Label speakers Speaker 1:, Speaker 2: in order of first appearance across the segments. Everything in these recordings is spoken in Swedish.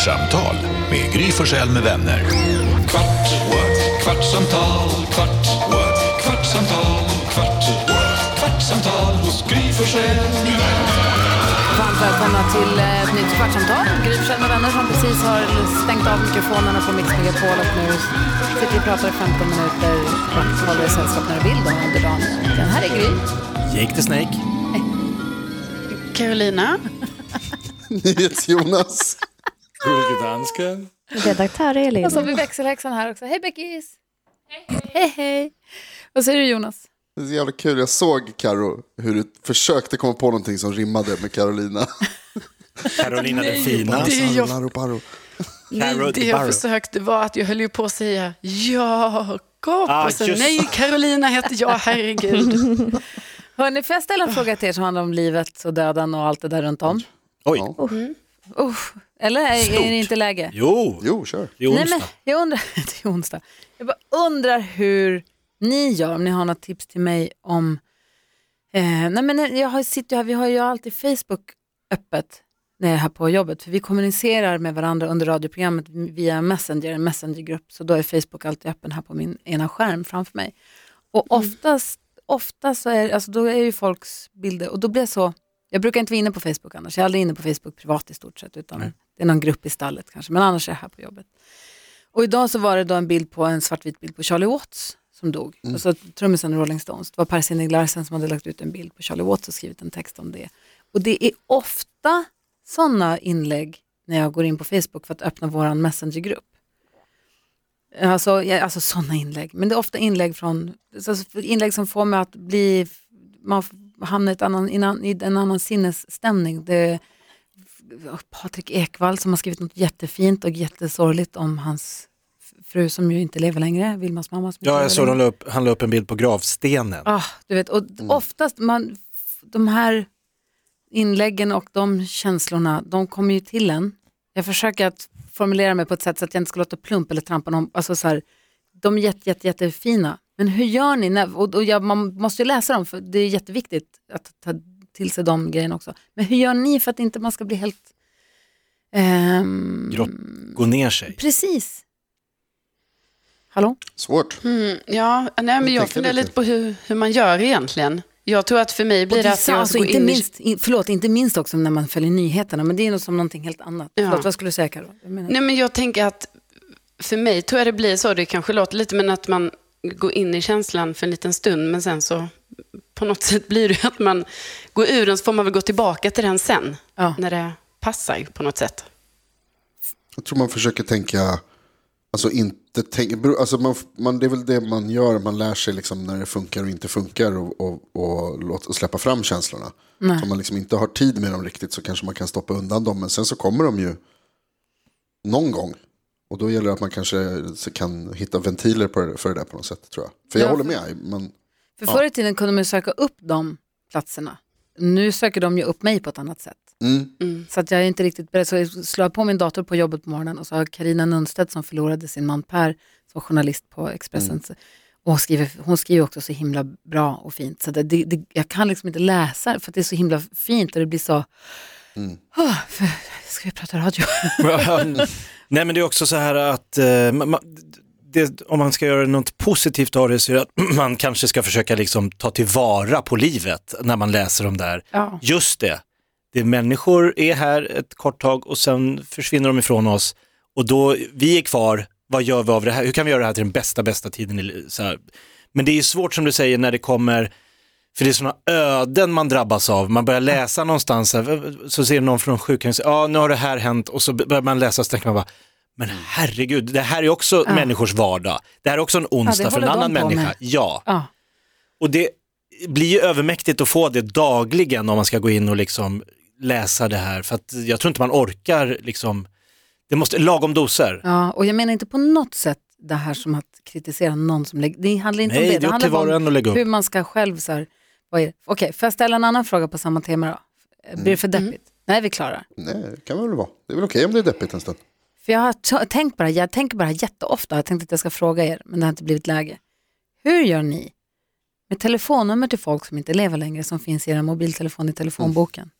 Speaker 1: Kvartsamtal med Gry Forssell med vänner. Kvart, what? kvartsamtal, kvart, what? kvartsamtal, kvart, what? kvartsamtal hos Gry Forssell med vänner.
Speaker 2: Varmt välkomna till eh, ett nytt kvartsamtal. Gry Forssell med vänner som precis har stängt av mikrofonerna på Mix Megapol och nu sitter vi och pratar i 15 minuter och håller sällskap när du vill då under dagen. Den här är Gry.
Speaker 3: Jake the Snake.
Speaker 4: Carolina.
Speaker 5: Jonas.
Speaker 3: Gullige dansken.
Speaker 6: Redaktör Elin.
Speaker 2: Och så har vi växelhäxan här också. Hej Beckis! Hej hej! hej. Vad säger du Jonas?
Speaker 5: Det är så jävla kul. Jag såg Karo hur du försökte komma på någonting som rimmade med Carolina.
Speaker 3: Carolina den fina.
Speaker 4: Det är jag-
Speaker 5: Laro, paro.
Speaker 4: Nej, det jag försökte var att jag höll ju på att säga Jakob.
Speaker 3: Ah,
Speaker 4: och sen,
Speaker 3: just-
Speaker 4: nej, Carolina heter jag, herregud.
Speaker 2: Hörni, får jag ställa en fråga till er som handlar om livet och döden och allt det där runt om?
Speaker 3: Oj.
Speaker 5: Ja.
Speaker 2: Uff. Eller är, är det inte läge?
Speaker 3: Jo,
Speaker 5: Jo, kör.
Speaker 3: det är
Speaker 2: Nej,
Speaker 3: onsdag.
Speaker 2: men jag undrar, det är onsdag. Jag bara undrar hur ni gör, om ni har något tips till mig om... Eh, nej men jag har, sitter, ju här- vi har ju alltid Facebook öppet när jag är här på jobbet, för vi kommunicerar med varandra under radioprogrammet via Messenger, en Messengergrupp, så då är Facebook alltid öppen här på min ena skärm framför mig. Och oftast, oftast så är, alltså då är ju folks bilder, och då blir jag så, jag brukar inte vara inne på Facebook annars, jag är aldrig inne på Facebook privat i stort sett, utan det är någon grupp i stallet kanske, men annars är jag här på jobbet. Och idag så var det då en bild på en svartvit bild på Charlie Watts som dog. Alltså trummisen i Rolling Stones. Det var Per Sinding Larsen som hade lagt ut en bild på Charlie Watts och skrivit en text om det. Och det är ofta sådana inlägg när jag går in på Facebook för att öppna vår messengergrupp. Alltså, ja, alltså sådana inlägg. Men det är ofta inlägg från alltså inlägg som får mig att bli, man hamnar i, annan, i en annan- sinnesstämning. Det Patrik Ekwall som har skrivit något jättefint och jättesorgligt om hans fru som ju inte lever längre, Vilmas mamma. Som
Speaker 3: Ja, jag såg upp, han la upp en bild på gravstenen.
Speaker 2: Ah, du vet, och oftast man, de här inläggen och de känslorna, de kommer ju till en. Jag försöker att formulera mig på ett sätt så att jag inte ska låta plump eller trampa någon. Alltså så här, de är jätte, jätte, jättefina. Men hur gör ni? När, och, och jag, man måste ju läsa dem för det är jätteviktigt att ta till sig de grejerna också. Men hur gör ni för att inte man ska bli helt... ehm,
Speaker 3: Grott, gå ner sig.
Speaker 2: Precis. Hallå?
Speaker 5: Svårt.
Speaker 4: Mm, ja, nej, men jag
Speaker 5: tänker
Speaker 4: funderar
Speaker 5: lite.
Speaker 4: på hur, hur man gör egentligen. Jag tror att för mig blir det
Speaker 2: det
Speaker 4: att jag
Speaker 2: alltså, inte,
Speaker 4: in
Speaker 2: minst, in, förlåt, inte minst också när man följer nyheterna, men det är något som någonting helt annat.
Speaker 4: Ja.
Speaker 2: Förlåt, vad skulle du säga Karo? Jag menar-
Speaker 4: Nej, men jag tänker att för mig tror jag det blir så, det kanske låter lite, men att man går in i känslan för en liten stund, men sen så på något sätt blir det att man går ur den, så får man väl gå tillbaka till den sen,
Speaker 2: Ja.
Speaker 4: när det passar på något sätt.
Speaker 5: Jag tror man försöker tänka, alltså inte tänka, alltså man, man, det är väl det man gör, man lär sig liksom när det funkar och inte funkar och, och, och, låt, och släppa fram känslorna. Om man liksom inte har tid med dem riktigt så kanske man kan stoppa undan dem, men sen så kommer de ju någon gång. Och då gäller det att man kanske kan hitta ventiler det, för det där på något sätt tror jag. För jag
Speaker 2: Ja,
Speaker 5: håller
Speaker 2: för-
Speaker 5: med, man,
Speaker 2: För förr i tiden kunde man söka upp de platserna. Nu söker de ju upp mig på ett annat sätt.
Speaker 5: mm,
Speaker 2: Så att jag är inte riktigt beredd. Så jag slår på min dator på jobbet på morgonen och så har Karina Nunstedt som förlorade sin man Per, som journalist på Expressen. Och hon skriver, hon skriver också så himla bra och fint. Så det, det, jag kan liksom inte läsa för att det är så himla fint och det blir så... Oh, för, ska vi prata radio?
Speaker 3: Nej men det är också så här att eh, man, det, om man ska göra något positivt av det så är det att man kanske ska försöka liksom ta tillvara på livet när man läser de där.
Speaker 2: Ja.
Speaker 3: Just det, det människor är här ett kort tag och sen försvinner de ifrån oss och då, vi är kvar, vad gör vi av det här? Hur kan vi göra det här till den bästa, bästa tiden? i Så här. Men det är svårt som du säger när det kommer, för det är sådana öden man drabbas av. Man börjar läsa någonstans, så ser någon från sjukhuset, ja nu har det här hänt och så börjar man läsa och så tänker man bara, men herregud, det här är också människors vardag. Det här är också en onsdag för en annan människa.
Speaker 2: med.
Speaker 3: Ja,
Speaker 2: Ja.
Speaker 3: och det blir ju övermäktigt att få det dagligen om man ska gå in och liksom läsa det här. För att jag tror inte man orkar liksom, det måste, lagom doser.
Speaker 2: Ja, och jag menar inte på något sätt det här som att kritisera någon som lägger, det handlar inte
Speaker 3: Nej,
Speaker 2: om det.
Speaker 3: det upp
Speaker 2: handlar
Speaker 3: upp.
Speaker 2: hur man ska själv så här, vad är det? Okej, får jag ställa en annan fråga på samma tema då? Blir det för deppigt? Nej, vi klarar.
Speaker 5: nej, det kan väl vara. Det är väl okej om det är deppigt en stund.
Speaker 2: För jag har tänkt på det, här- jag tänker på det här jätteofta, jag tänkte att jag ska fråga er, men det har inte blivit läge. Hur gör ni med telefonnummer till folk som inte lever längre som finns i er mobiltelefon i telefonboken?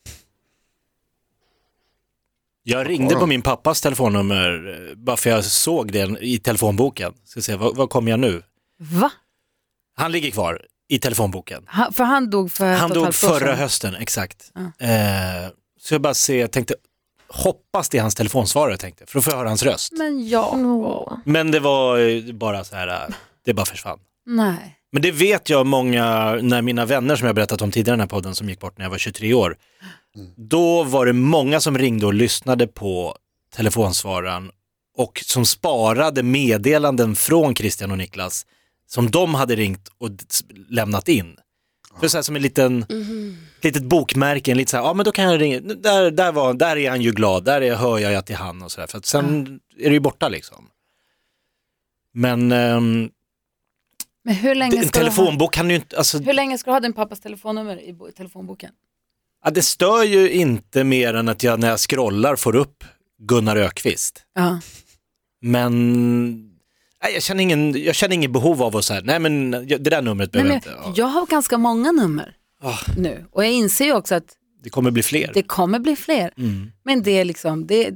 Speaker 3: Jag ringde på min pappas telefonnummer eh, bara för jag såg det i telefonboken. Ska se, vad, vad kommer jag nu?
Speaker 2: Va?
Speaker 3: Han ligger kvar i telefonboken.
Speaker 2: Han, för han dog för
Speaker 3: Han dog förra
Speaker 2: sedan.
Speaker 3: hösten, exakt.
Speaker 2: Ja.
Speaker 3: Eh, så jag bara ser, jag tänkte, hoppas det är hans telefonsvarare tänkte, för då får jag höra hans röst.
Speaker 2: Men ja.
Speaker 3: Men det var bara så här, det bara försvann.
Speaker 2: nej.
Speaker 3: Men det vet jag många, när mina vänner som jag berättat om tidigare i den här podden som gick bort när jag var 23 år. Då var det många som ringde och lyssnade på telefonsvararen och som sparade meddelanden från Christian och Niklas som de hade ringt och lämnat in. För så här som en liten, ett litet bokmärke, lite så här, ja men då kan jag ringa, där, där, var, där är han ju glad, där är, hör jag att det är han och sådär, för att sen är det ju borta liksom. Men ehm,
Speaker 2: Men hur länge,
Speaker 3: en
Speaker 2: ska du ha,
Speaker 3: telefonbok kan ju inte, alltså,
Speaker 2: hur länge ska du ha din pappas telefonnummer i, i telefonboken?
Speaker 3: ja, det stör ju inte mer än att jag när jag scrollar får upp Gunnar Ökvist.
Speaker 2: Ja.
Speaker 3: Men nej, jag, känner ingen, jag känner ingen behov av att säga, nej men det där numret
Speaker 2: Nej,
Speaker 3: behöver
Speaker 2: men,
Speaker 3: jag inte. Ja,
Speaker 2: jag har ganska många nummer
Speaker 3: Ah.
Speaker 2: nu och jag inser ju också att
Speaker 3: det kommer bli fler.
Speaker 2: det kommer bli fler.
Speaker 3: Mm.
Speaker 2: Men det är liksom, det,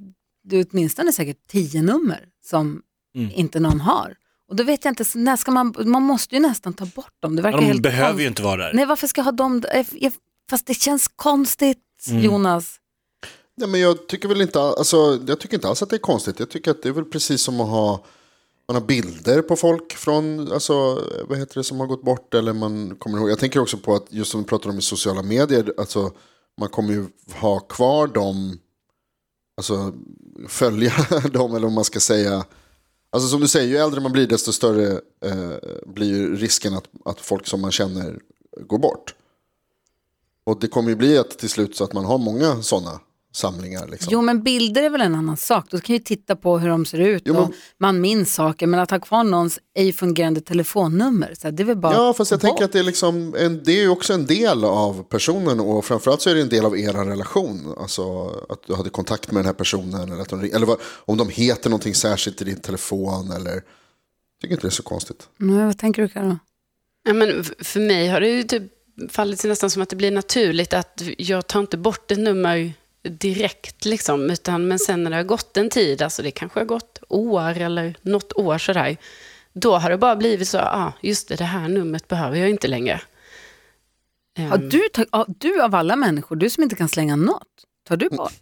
Speaker 2: det är åtminstone säkert tio nummer som
Speaker 3: Mm.
Speaker 2: inte någon har. Och då vet jag inte, så när ska man, man måste ju nästan ta bort dem. Det verkar
Speaker 3: Ja, de
Speaker 2: helt
Speaker 3: behöver
Speaker 2: konstigt.
Speaker 3: ju inte vara där.
Speaker 2: Nej, varför ska jag ha dem? Eh, Fast det känns konstigt,
Speaker 3: Mm.
Speaker 2: Jonas.
Speaker 5: Nej, men jag tycker väl inte, alltså, jag tycker inte alls att det är konstigt. Jag tycker att det är väl precis som att ha man har bilder på folk från, alltså, vad heter det, som har gått bort. Eller man kommer ihåg. Jag tänker också på att just som vi pratar om i sociala medier, alltså, man kommer ju ha kvar dem, alltså följa dem eller om man ska säga. Alltså som du säger, ju äldre man blir desto större eh, blir ju risken att, att folk som man känner går bort. Och det kommer ju bli att till slut så att man har många sådana samlingar. Liksom.
Speaker 2: Jo, men bilder är väl en annan sak. Då kan ju titta på hur de ser ut
Speaker 5: Jo, men-
Speaker 2: och man minns saker. Men att ha kvar någons ej fungerande telefonnummer, så det är väl bara
Speaker 5: Ja, fast jag
Speaker 2: bort.
Speaker 5: tänker att det är, liksom en, det är ju också en del av personen och framförallt så är det en del av er relation. Alltså att du hade kontakt med den här personen eller, att de, eller vad, om de heter någonting särskilt i din telefon eller... Jag tycker inte det är så konstigt.
Speaker 2: Nej, vad tänker du Karo?
Speaker 4: Ja, men för mig har det ju typ fallit sig nästan som att det blir naturligt att jag tar inte bort ett nummer direkt, liksom, utan, men sen när det har gått en tid, alltså det kanske har gått år eller något år sådär, då har det bara blivit så, ah, just det, det här numret behöver jag inte längre.
Speaker 2: Har
Speaker 4: Ehm,
Speaker 2: du, ja, du av alla människor, du som inte kan slänga något, tar du bort?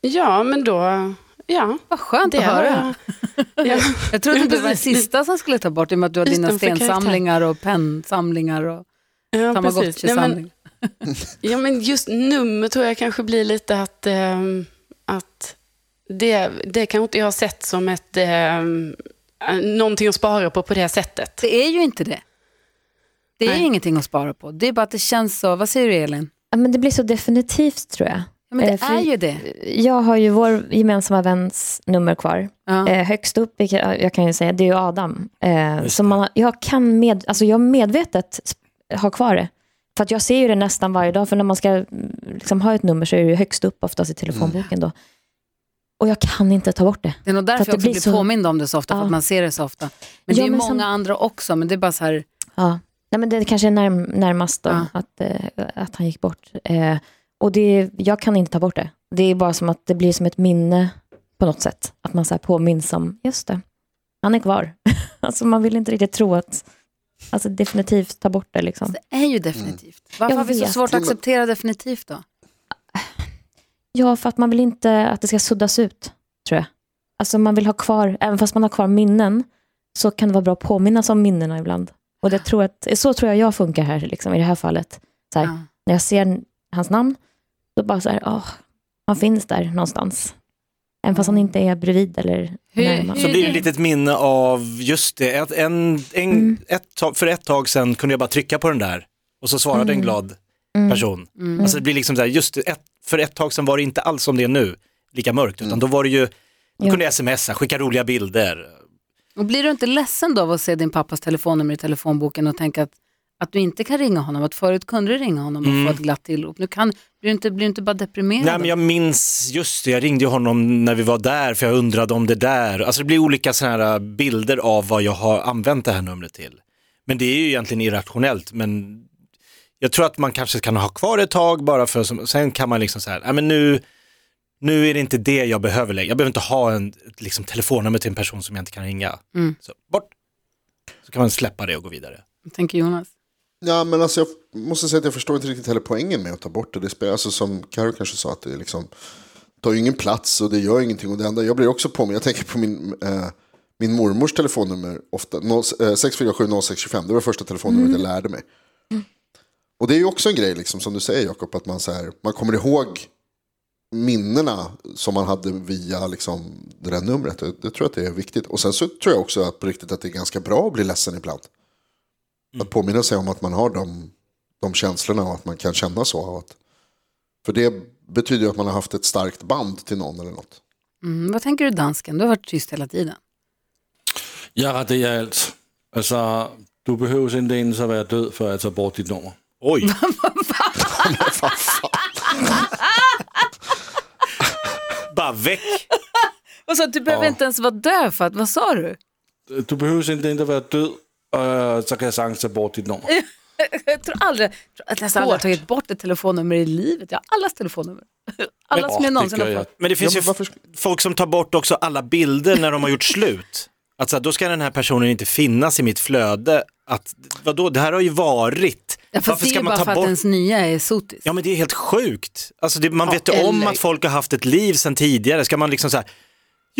Speaker 4: Ja, men då, ja.
Speaker 2: Vad skönt
Speaker 4: Det
Speaker 2: att höra.
Speaker 4: jag. Ja.
Speaker 2: Jag trodde
Speaker 4: Ja,
Speaker 2: du var den
Speaker 4: precis.
Speaker 2: sista som skulle ta bort i och med att du har dina stensamlingar och pennsamlingar och
Speaker 4: Ja,
Speaker 2: tamagotchi-samlingar.
Speaker 4: ja, men just nummer tror jag kanske blir lite att, ehm, att det, det kanske inte jag har sett som ett, um, någonting att spara på på det sättet.
Speaker 2: Det är ju inte det. Det är
Speaker 4: Nej.
Speaker 2: ingenting att spara på. Det är bara att det känns så. Vad säger du Elin?
Speaker 6: Ja, men det blir så definitivt tror jag.
Speaker 2: Ja, men det
Speaker 6: Eh,
Speaker 2: är ju det.
Speaker 6: Jag har ju vår gemensamma väns nummer kvar.
Speaker 2: Ja.
Speaker 6: Eh, högst upp, jag kan ju säga, det är ju Adam. Eh, så man, jag kan med, alltså jag medvetet ha kvar det. För att jag ser ju det nästan varje dag, för när man ska mm, liksom, ha ett nummer så är det högst upp oftast i telefonboken då. Och jag kan inte ta bort det.
Speaker 2: Det är nog därför
Speaker 6: För
Speaker 2: jag också
Speaker 6: det
Speaker 2: blir
Speaker 6: blir så-
Speaker 2: påmind om det så ofta, för
Speaker 6: Ja.
Speaker 2: att man ser det så ofta. Men det
Speaker 6: Ja,
Speaker 2: är ju
Speaker 6: men
Speaker 2: många
Speaker 6: sen-
Speaker 2: andra också, men det är bara så här,
Speaker 6: Ja. Nej, men det kanske är närm, närmast då,
Speaker 2: Ja.
Speaker 6: att, eh, att han gick bort. Eh, och det, jag kan inte ta bort det. Det är bara som att det blir som ett minne på något sätt. Att man så här påminns om, just det, han är kvar. alltså man vill inte riktigt tro att, alltså definitivt ta bort det liksom.
Speaker 2: det är ju definitivt. Varför
Speaker 6: Jag
Speaker 2: har vi så
Speaker 6: vet.
Speaker 2: svårt att acceptera definitivt då?
Speaker 6: Ja, för att man vill inte att det ska suddas ut, tror jag. Alltså man vill ha kvar, även fast man har kvar minnen, så kan det vara bra att påminnas om minnena ibland. Och det tror att, så tror jag jag funkar här, liksom, i det här fallet. Så här,
Speaker 2: Ja.
Speaker 6: När jag ser hans namn, då bara så här, åh, han finns där någonstans. Även fast han inte är bredvid eller närmast.
Speaker 3: Så blir det ett litet minne av, just det, ett, en, en,
Speaker 6: Mm.
Speaker 3: ett för ett tag sedan kunde jag bara trycka på den där och så svarade en
Speaker 6: Mm.
Speaker 3: glad
Speaker 6: Mm.
Speaker 3: person.
Speaker 2: Mm.
Speaker 3: Alltså det blir liksom så här, just det, ett, för ett tag sedan var det inte alls som det är nu, lika mörkt, utan då var det ju, då kunde jag smsa, skicka roliga bilder.
Speaker 2: Och blir du inte ledsen då av att se din pappas telefonnummer i telefonboken och tänka att, att du inte kan ringa honom? Att förut kunde du ringa honom och
Speaker 3: Mm.
Speaker 2: få ett glatt tillrop. Nu kan, blir, du inte, blir du inte bara deprimerad?
Speaker 3: Nej men jag minns, just det, jag ringde honom när vi var där för jag undrade om det där. Alltså det blir olika sådana här bilder av vad jag har använt det här numret till. Men det är ju egentligen irrationellt, men jag tror att man kanske kan ha kvar ett tag bara för, som- sen kan man liksom så här, nej men nu, nu är det inte det jag behöver längre. Jag behöver inte ha en liksom, telefonnummer till en person som jag inte kan ringa.
Speaker 2: Mm.
Speaker 3: Så bort. Så kan man släppa det och gå vidare.
Speaker 2: Tänker Jonas.
Speaker 5: Ja, men alltså jag måste säga att jag förstår inte riktigt heller poängen med att ta bort det. det spelar, alltså som Karo kanske sa, att det liksom, tar ju ingen plats och det gör ingenting. Och det enda, jag blir också på mig, jag tänker på min, eh, min mormors telefonnummer, ofta, 0, eh, 647 0625, det var första telefonnumret jag lärde mig. Och det är ju också en grej, liksom, som du säger Jakob, att man, så här, man kommer ihåg minnena som man hade via liksom, det där numret. Det, det tror jag att det är viktigt. Och sen så tror jag också att på riktigt att det är ganska bra att bli ledsen ibland. Att påminna sig om att man har de, de känslorna och att man kan känna så. Att, för det betyder ju att man har haft ett starkt band till någon eller något.
Speaker 2: Mm, vad tänker du dansken? Du har varit tyst hela tiden.
Speaker 7: Jag raderar allt. Alltså, du behöver inte ens vara död för att ta bort ditt nummer.
Speaker 3: Oj, bara väck.
Speaker 2: Vad sa du? Du behöver inte ens vara död för att, vad sa du?
Speaker 7: Du behöver inte ens vara död, øh, så kan jag ta bort ditt nummer.
Speaker 2: Jag tror aldrig, jag tror nästan aldrig har tagit bort ett telefonnummer i livet. Jag har allas telefonnummer. Alla som jag någonsin har
Speaker 7: jag.
Speaker 2: fått.
Speaker 3: Men det finns
Speaker 5: Ja,
Speaker 3: ju
Speaker 5: men varför-
Speaker 3: folk som tar bort också alla bilder när de har gjort slut. Alltså då ska den här personen inte finnas i mitt flöde. Att, vadå, det här har ju varit.
Speaker 2: Ja, fast det är bara för att ens nya är sotis.
Speaker 3: Ja men det är helt sjukt. Alltså det, man
Speaker 2: Ja,
Speaker 3: vet ju om
Speaker 2: eller-
Speaker 3: att folk har haft ett liv sedan tidigare. Ska man liksom så här,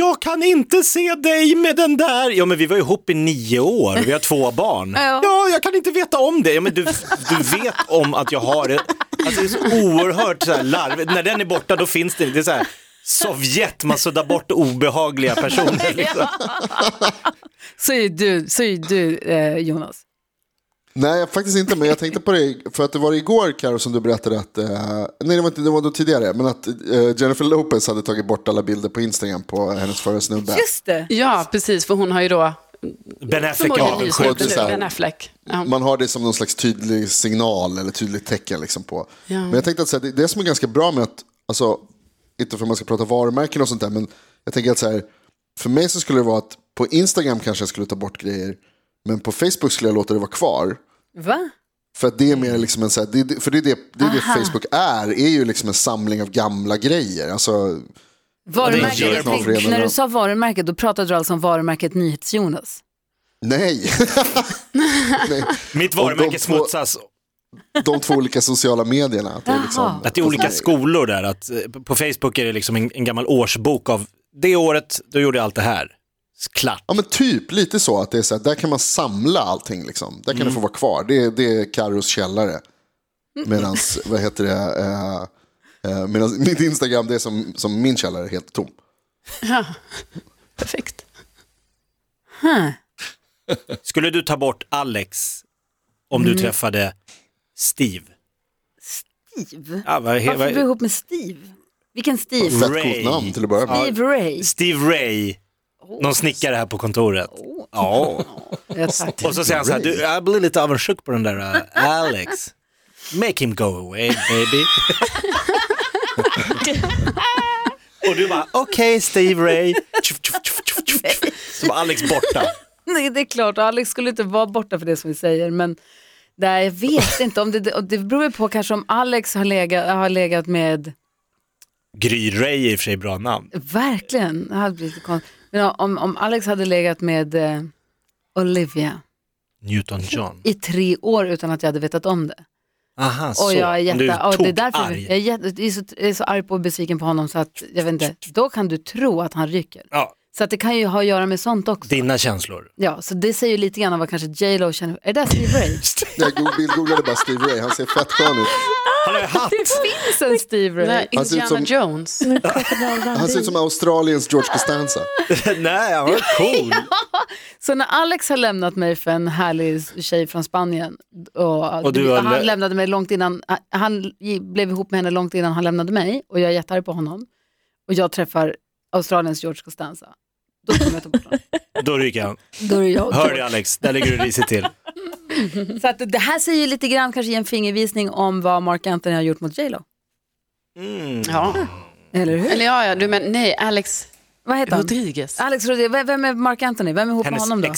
Speaker 3: jag kan inte se dig med den där. Ja men vi var ihop i nio år, vi har två barn.
Speaker 2: Ja.
Speaker 3: Ja, jag kan inte veta om det. Ja men du, du vet om att jag har det. Alltså det är så oerhört så här larvigt. När den är borta då finns det, det är så här Sovjet, man suddar bort obehagliga personer. Liksom.
Speaker 2: Så är du, så är du eh, Jonas.
Speaker 5: Nej, faktiskt inte. Men jag tänkte på det. För att det var igår, Karo, som du berättade att... Eh, nej, det var, inte, det var då tidigare. Men att eh, Jennifer Lopez hade tagit bort alla bilder på Instagram på hennes förra snubbe.
Speaker 2: Just det.
Speaker 4: Ja, precis, för hon har ju då
Speaker 3: Ben Affleck
Speaker 5: avundsjuk.
Speaker 4: Ben Affleck. Ja.
Speaker 5: Man har det som någon slags tydlig signal eller tydligt tecken liksom på.
Speaker 4: Ja.
Speaker 5: Men jag tänkte att så här, det, det som är ganska bra med att, alltså, inte för att man ska prata varumärken och sånt där, men jag tänker att så här, för mig så skulle det vara att på Instagram kanske jag skulle ta bort grejer, men på Facebook skulle jag låta det vara kvar.
Speaker 2: Va?
Speaker 5: För att det är mer liksom en så här, det, för det är det, det, är det. Facebook är, är ju liksom en samling av gamla grejer. Alltså,
Speaker 2: Varumärket, när du sa varumärket då pratade du alltså om varumärket NyhetsJonas.
Speaker 5: nej. nej.
Speaker 3: Mitt varumärke smutsas.
Speaker 5: De två olika sociala medierna. Att det, är liksom.
Speaker 3: Att det är olika skolor där. Att, eh, på Facebook är det liksom en, en gammal årsbok av det året, då gjorde jag allt det här. Klart.
Speaker 5: Ja men typ lite så att det är så här, där kan man samla allting liksom. Där kan det få vara kvar. Det är, det är Carros källare. Medans, vad heter det, eh, eh, medans mitt Instagram det är som, som min källare, helt tom.
Speaker 4: Ja. Perfekt.
Speaker 2: Huh.
Speaker 3: Skulle du ta bort Alex om
Speaker 2: Mm.
Speaker 3: du träffade Steve?
Speaker 2: Steve?
Speaker 3: Ja, vad,
Speaker 2: Varför är du ihop med Steve? Vilken Steve?
Speaker 5: Fett
Speaker 3: Ray.
Speaker 5: coolt namn till att börja med.
Speaker 2: Steve Ray.
Speaker 3: Steve Ray, någon snickare här på kontoret. Ja.
Speaker 2: Ja.
Speaker 3: Och så säger han så här, du, jag blir lite avundsjuk på den där uh, Alex. Make him go away baby. Och du bara, okej Steve Ray. Så var Alex borta.
Speaker 2: Nej, det är klart, Alex skulle inte vara borta för det som vi säger, men nej, jag vet inte om det, det beror ju på kanske om Alex har legat, har legat med,
Speaker 3: Gry Ray är i och för sig bra namn.
Speaker 2: verkligen, det hade blivit konstigt. Men om, om Alex hade legat med eh, Olivia
Speaker 3: Newton John.
Speaker 2: i tre år utan att jag hade vetat om det.
Speaker 3: Aha, så.
Speaker 2: Och jag är
Speaker 3: Om du
Speaker 2: jätte, och det är därför
Speaker 3: arg.
Speaker 2: jag är, jätte, jag, är så, är så arg på och besviken på honom så att jag vet inte, då kan du tro att han ryker.
Speaker 3: Ja,
Speaker 2: Så att det kan ju ha att göra med sånt också.
Speaker 3: dina känslor.
Speaker 2: Ja, så det säger ju lite grann om vad kanske J Lo känner. Är det där Steve Ray?
Speaker 5: Jag go- bildgooglade bara Steve Ray, han ser fett skön ut.
Speaker 3: Han har hatt.
Speaker 2: Det finns en Steve Ray.
Speaker 4: här
Speaker 5: Han ser ut
Speaker 4: Indiana
Speaker 5: som-
Speaker 4: Jones.
Speaker 5: Han ser ut som Australiens George Costanza.
Speaker 3: Nej, han var cool.
Speaker 2: Så när Alex har lämnat mig för en härlig tjej från Spanien och,
Speaker 3: Och du
Speaker 2: han
Speaker 3: lä-
Speaker 2: lämnade mig långt innan, han blev ihop med henne långt innan han lämnade mig och jag är jättearg på honom och jag träffar Australiens George Costanza. Då kommer jag ta bort honom.
Speaker 3: Då ryker han.
Speaker 2: Då är det jag.
Speaker 3: Hör dig Alex, där ligger du risigt till.
Speaker 2: Så att det här säger ju lite grann kanske en fingervisning om vad Mark Anthony har gjort mot J Lo.
Speaker 3: Mm.
Speaker 4: Ja.
Speaker 2: Eller hur?
Speaker 4: Eller ja, ja, du men nej, Alex
Speaker 2: vad heter han?
Speaker 4: Rodriguez.
Speaker 2: Alex Rodriguez. Vem- är Mark Anthony? Vem är ihop med
Speaker 3: Hennes
Speaker 2: honom då?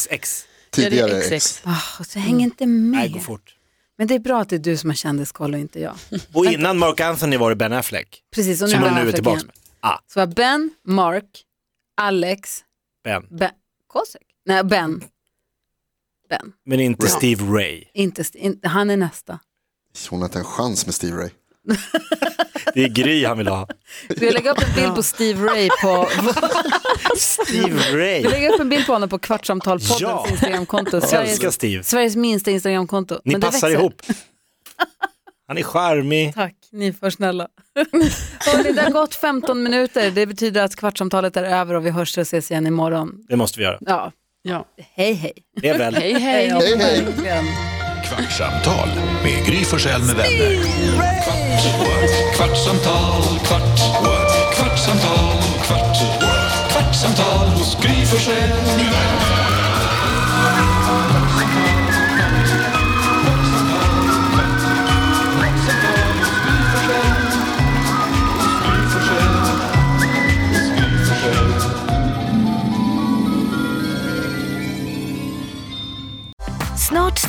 Speaker 5: Tidigare
Speaker 4: ja, det är
Speaker 5: ex.
Speaker 2: Ah, så hänger inte med.
Speaker 3: Nej, gå fort.
Speaker 2: Men det är bra att det är du som har kändiskoll och inte jag.
Speaker 3: Och innan Mark Anthony var det Ben Affleck.
Speaker 2: Precis, och nu
Speaker 3: Som
Speaker 2: är
Speaker 3: hon nu är tillbaka
Speaker 2: igen.
Speaker 3: med. Ah.
Speaker 2: Så var Ben, Mark, Alex,
Speaker 3: Ben.
Speaker 2: Ben, Kosek? Nej, Ben. Ben.
Speaker 3: Men inte
Speaker 5: Ja.
Speaker 3: Steve Ray.
Speaker 2: Inte, in, han är nästa.
Speaker 5: Hon har inte en chans med Steve Ray.
Speaker 3: Det är Gry han vill ha.
Speaker 2: Jag lägga upp en bild på Steve Ray på...
Speaker 3: Steve Ray.
Speaker 2: Vi lägger upp en bild på honom på Kvartsamtalpoddens
Speaker 3: Ja.
Speaker 2: Instagramkonto. Sveriges,
Speaker 3: Steve.
Speaker 2: Sveriges minsta Instagramkonto.
Speaker 3: Ni
Speaker 2: Men det
Speaker 3: passar ihop. Han är charmig.
Speaker 2: Tack, ni är för snälla. Hörrni, det har gått 15 minuter. Det betyder att kvartsamtalet är över och vi hörs och ses igen imorgon.
Speaker 3: Det måste vi göra.
Speaker 2: Ja,
Speaker 4: Ja.
Speaker 2: hej hej.
Speaker 3: Det är väl.
Speaker 4: Hej, hej.
Speaker 5: Hej, hej.
Speaker 1: Kvartsamtal med Gry Forssell med vänner. Kvart, kvartsamtal, kvart, kvartsamtal, kvart, kvartsamtal hos Gry Forssell med vänner.